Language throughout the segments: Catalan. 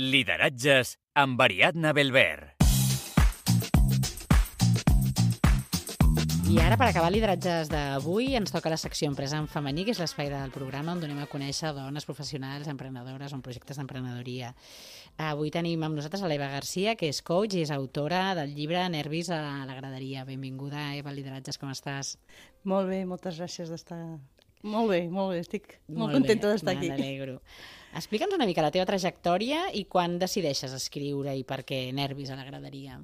Lideratges amb Ariadna Belver. I ara, per acabar lideratges d'avui, ens toca la secció Empresa en femení, que és l'espai del programa on donem a conèixer dones professionals, emprenedores o en projectes d'emprenedoria. Avui tenim amb nosaltres a l'Eva Garcia, que és coach i és autora del llibre Nervis a la graderia. Benvinguda, Eva, Lideratges, com estàs? Molt bé, moltes gràcies d'estar... Molt bé, molt bé, estic molt, Molt contenta d'estar aquí. n'alegro. Explica'ns una mica la teva trajectòria i quan decideixes escriure i per què Nervis a la graderia.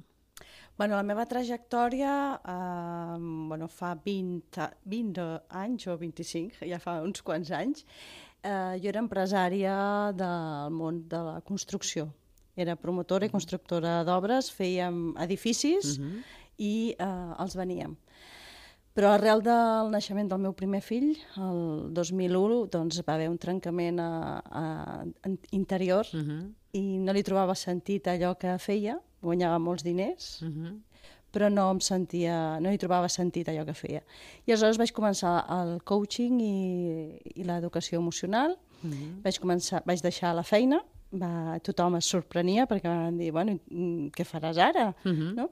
Bueno, la meva trajectòria eh, bueno, fa 20, a- 20 anys o 25, ja fa uns quants anys. Eh, jo era empresària del món de la construcció. Era promotora i constructora d'obres, fèiem edificis Mhm. i eh, els veníem. Però arrel del naixement del meu primer fill, el 2001, doncs va haver un trencament a, a, a interior Mhm, i no li trobava sentit allò que feia, guanyava molts diners, mhm, però no em sentia, no hi trobava sentit allò que feia. I aleshores vaig començar el coaching i, i l'educació emocional, mhm. vaig, començar, vaig deixar la feina, va, tothom es sorprenia perquè van dir, bueno, mm, què faràs ara? Mhm. no?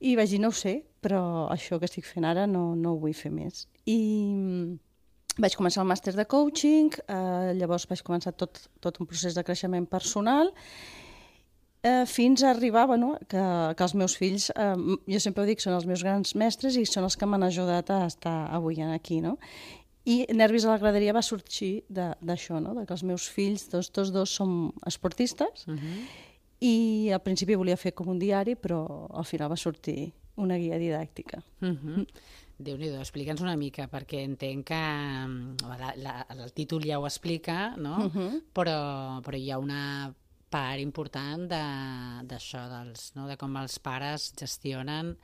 I vaig dir, no ho sé, però això que estic fent ara no, no ho vull fer més. I mm, vaig començar el màster de coaching, eh, llavors vaig començar tot, tot un procés de creixement personal, eh, fins a arribar bueno, que, que els meus fills, eh, jo sempre ho dic, són els meus grans mestres i són els que m'han ajudat a estar avui aquí, no? I Nervis a la graderia va sorgir d'això, no? de que els meus fills, tots, tots dos som esportistes, Mhm. I al principi volia fer com un diari, però al final va sortir una guia didàctica. Mhm. Déu-n'hi-do, explica'ns una mica, perquè entenc que mm, la, la, el títol ja ho explica, no? Mhm. però, però hi ha una part important de- d'això, dels, no? de com els pares gestionen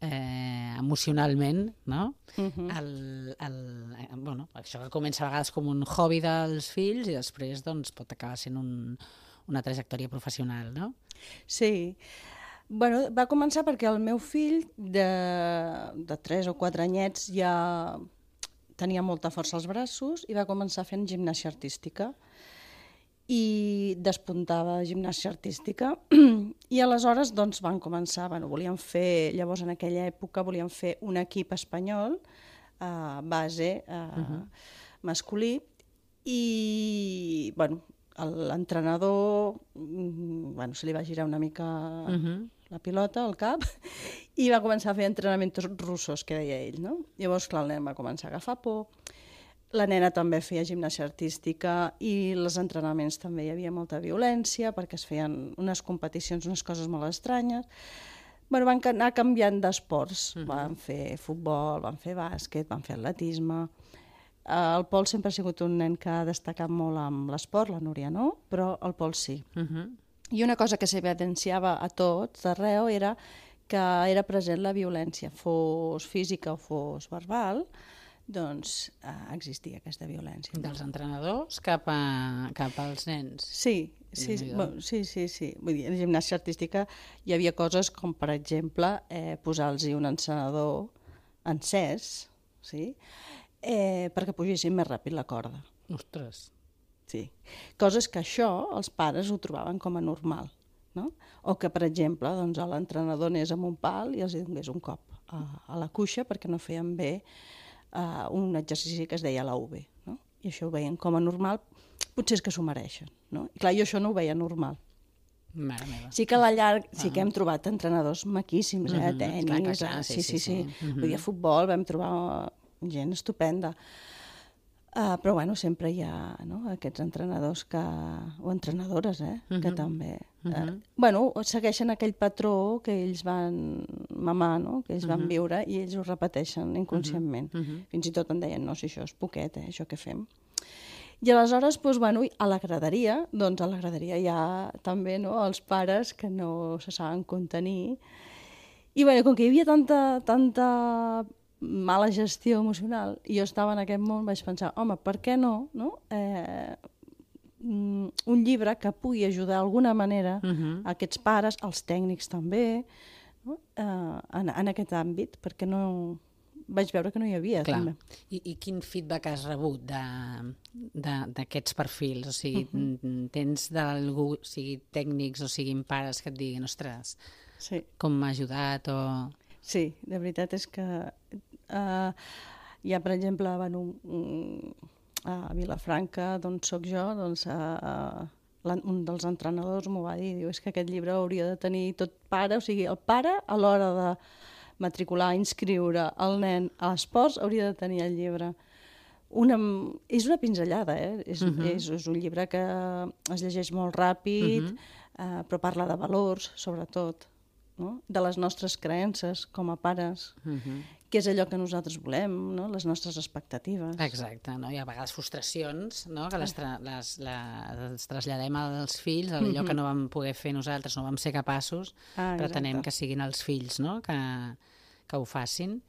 eh, emocionalment no? Mhm. el, el, eh, bueno, això que comença a vegades com un hobby dels fills i després doncs, pot acabar sent un, una trajectòria professional, no? Sí. Bueno, va començar perquè el meu fill de, de 3 o 4 anyets ja tenia molta força als braços i va començar fent gimnàsia artística i despuntava gimnàsia artística i aleshores doncs van començar, bueno, volien fer, llavors en aquella època volien fer un equip espanyol a base uh, masculí i bueno, l'entrenador mm, bueno, se li va girar una mica Mhm. la pilota al cap i va començar a fer entrenaments russos, que deia ell. No? Llavors, clar, el nen va començar a agafar por, la nena també feia gimnàsia artística i els entrenaments també hi havia molta violència perquè es feien unes competicions, unes coses molt estranyes. Bueno, van anar canviant d'esports. Van fer futbol, van fer bàsquet, van fer atletisme. Eh, El Pol sempre ha sigut un nen que ha destacat molt amb l'esport, la Núria no, però el Pol sí. Mhm. I una cosa que s'evidenciava a tots arreu era que era present la violència, fos física o fos verbal, doncs eh, existia aquesta violència. Dels entrenadors cap, a, cap als nens. Sí, sí, sí, Déu-n'hi-do. bueno, sí, sí, sí. Vull dir, en gimnàsia artística hi havia coses com, per exemple, eh, posar-los un encenedor encès, sí? Eh, perquè pugessin més ràpid la corda. Ostres. Sí. Coses que això els pares ho trobaven com a normal. No? O que, per exemple, doncs, l'entrenador anés amb un pal i els donés un cop a, a la cuixa perquè no feien bé uh, un exercici que es deia la UV. No? I això ho veien com a normal, potser és que s'ho mereixen. No? I clar, jo això no ho veia normal. Mare meva. Sí que a la llarg sí que hem trobat entrenadors maquíssims, eh? Mhm, Tenis, clar, clar, clar, eh, sí, sí, sí, sí, sí. sí. Mhm. Vull dir, a futbol vam trobar gent estupenda. Uh, però bueno, sempre hi ha no? aquests entrenadors que, o entrenadores eh? que Mhm. també uh, Mhm. bueno, segueixen aquell patró que ells van mamar, no? que ells van viure i ells ho repeteixen inconscientment. Mhm. Fins i tot em deien, no, si això és poquet, eh, això que fem. I aleshores, doncs, bueno, a la graderia, doncs a la graderia hi ha també no, els pares que no se saben contenir. I bueno, com que hi havia tanta, tanta mala gestió emocional i jo estava en aquest món, vaig pensar, home, per què no, no? Eh, mm, un llibre que pugui ajudar d'alguna manera Mhm. aquests pares, els tècnics també, no? eh, en, en aquest àmbit, perquè no, vaig veure que no hi havia. Clar. També. I, I quin feedback has rebut de- de- d'aquests perfils? O sigui, uh -huh. tens d'algú, o sigui tècnics o siguin pares que et diguin, ostres, Sí. com m'ha ajudat o... Sí, de veritat és que uh, hi ha, per exemple, bueno, un, a Vilafranca, d'on sóc jo, doncs, uh, un dels entrenadors m'ho va dir, diu, és que aquest llibre hauria de tenir tot pare, o sigui, el pare a l'hora de matricular, inscriure el nen a l'esports hauria de tenir el llibre. Una, és una pinzellada, eh? És, uh -huh. és, és un llibre que es llegeix molt ràpid, uh -huh. eh, però parla de valors, sobretot, no? de les nostres creences com a pares, uh -huh. què és allò que nosaltres volem, no? les nostres expectatives. Exacte, no? Hi ha a vegades frustracions no? que les, tra les, les, les traslladem als fills, allò que no vam poder fer nosaltres, no vam ser capaços, Ah, pretenem que siguin els fills no? que, que ho facin.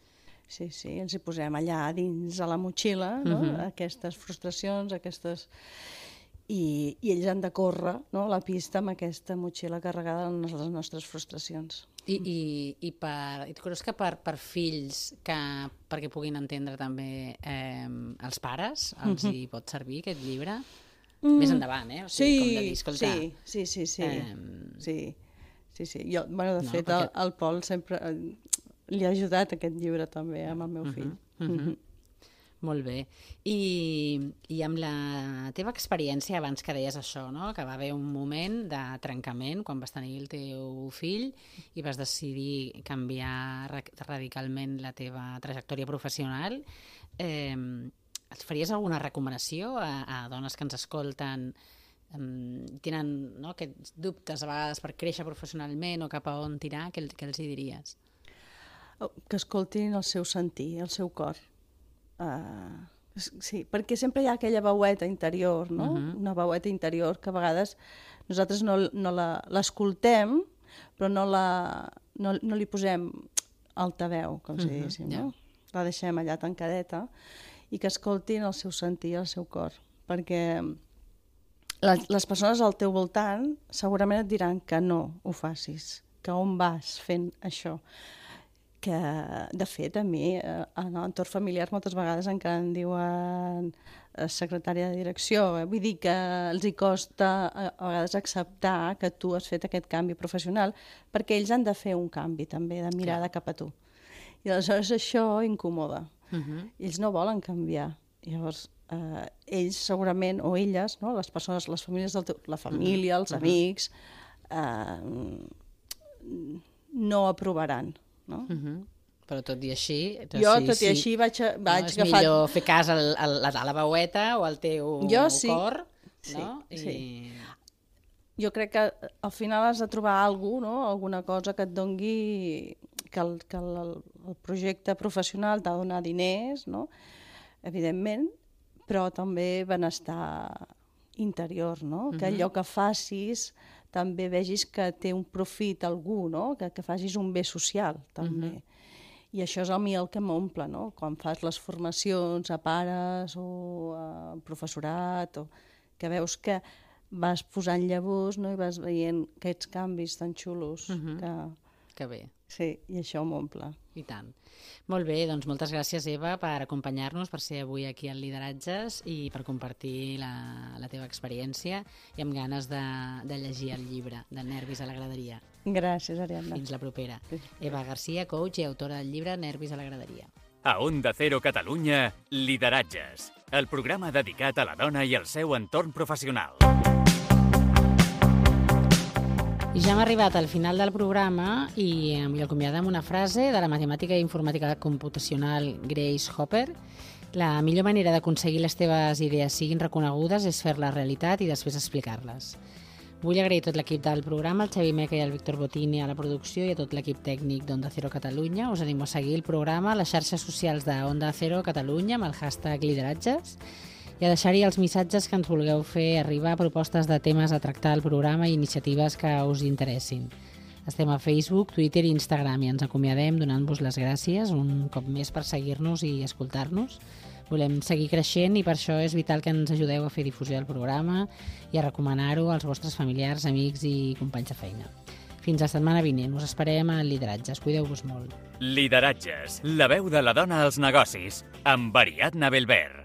Sí, sí, ens hi posem allà dins a la motxilla, no? uh -huh. aquestes frustracions, aquestes... I, I ells han de córrer no? la pista amb aquesta motxilla carregada amb les nostres frustracions. I, i, i, per, i tu creus que per, per fills que perquè puguin entendre també eh, els pares els hi pot servir aquest llibre? Mm. Més endavant, eh? O sigui, com de dir, escolta, sí, sí, sí, sí. Em, sí, sí, sí. Jo, bueno, de No, fet, perquè- el, el Pol sempre eh, li ha ajudat aquest llibre també amb el meu fill. Uh -huh. Molt bé. I, I amb la teva experiència, abans que deies això, no? que va haver un moment de trencament quan vas tenir el teu fill i vas decidir canviar ra- radicalment la teva trajectòria professional, eh, et faries alguna recomanació a, a dones que ens escolten tenen no, aquests dubtes a vegades per créixer professionalment o cap a on tirar, què, què els hi diries? Oh, Que escoltin el seu sentir, el seu cor. Uh, sí, perquè sempre hi ha aquella veueta interior, no? Uh -huh. Una veueta interior que a vegades nosaltres no, no la- l'escoltem, però no, la, no, no li posem altaveu, com si diguéssim, no? La deixem allà tancadeta i que escoltin el seu sentir, el seu cor, perquè les, les persones al teu voltant segurament et diran que no ho facis, que on vas fent això. Que, de fet, a mi, eh, en l'entorn familiar, moltes vegades encara em diuen eh, secretària de direcció. Eh? Vull dir que els hi costa a, a vegades acceptar que tu has fet aquest canvi professional, perquè ells han de fer un canvi també de mirada cap a tu. I aleshores això incomoda. Uh -huh. Ells no volen canviar. Llavors, eh, ells segurament, o elles, no? les persones, les famílies del teu, la família, els amics, eh, no aprovaran. No? Uh -huh. Però tot i així... Tot, jo, sí, tot sí, i així, vaig, a- vaig no, és agafar... millor fer cas al, al, a la veueta o al teu Jo sí. cor, Sí, no? I... sí. Jo crec que al final has de trobar alguna no? alguna cosa que et dongui que el, que el, el projecte professional t'ha de donar diners, no? evidentment, però també benestar interior, no? que allò que facis també vegis que té un profit algú, no? que, que facis un bé social també. I això és a mi el que m'omple, no? Quan fas les formacions a pares o a professorat, o que veus que vas posant llavors no? i vas veient aquests canvis tan xulos. Uh -huh. que... Que bé, Sí, i això m'omple. I tant. Molt bé, doncs moltes gràcies, Eva, per acompanyar-nos, per ser avui aquí al Lideratges i per compartir la, la teva experiència i amb ganes de, de llegir el llibre de Nervis a la graderia. Gràcies, Ariadna. Fins la propera. Eva Garcia, coach i autora del llibre Nervis a la graderia. A Onda Cero Catalunya, Lideratges, el programa dedicat a la dona i al seu entorn professional. I ja hem arribat al final del programa i em acomiadem amb una frase de la matemàtica i informàtica computacional Grace Hopper. La millor manera d'aconseguir les teves idees siguin reconegudes és fer-les realitat i després explicar-les. Vull agrair tot l'equip del programa, el Xavi Meca i el Víctor Botini a la producció i a tot l'equip tècnic d'Onda Cero Catalunya. Us animo a seguir el programa a les xarxes socials d'Onda Cero Catalunya amb el hashtag lideratges i a deixar-hi els missatges que ens vulgueu fer arribar propostes de temes a tractar al programa i iniciatives que us interessin. Estem a Facebook, Twitter i Instagram i ens acomiadem donant-vos les gràcies un cop més per seguir-nos i escoltar-nos. Volem seguir creixent i per això és vital que ens ajudeu a fer difusió del programa i a recomanar-ho als vostres familiars, amics i companys de feina. Fins la setmana vinent. Us esperem a Lideratges. Cuideu-vos molt. Lideratges, la veu de la dona als negocis, amb Ariadna Belver.